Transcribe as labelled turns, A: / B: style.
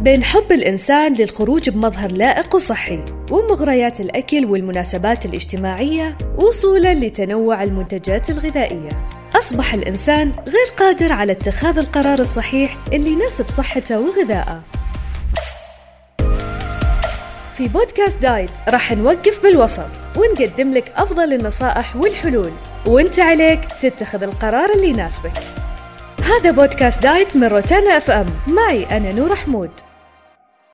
A: بين حب الإنسان للخروج بمظهر لائق وصحي ومغريات الأكل والمناسبات الاجتماعية وصولا لتنوع المنتجات الغذائية. أصبح الإنسان غير قادر على اتخاذ القرار الصحيح اللي يناسب صحته وغذائه. في بودكاست دايت راح نوقف بالوسط ونقدم لك أفضل النصائح والحلول وانت عليك تتخذ القرار اللي يناسبك. هذا بودكاست دايت من روتانا أف أم. معي أنا نور حمود.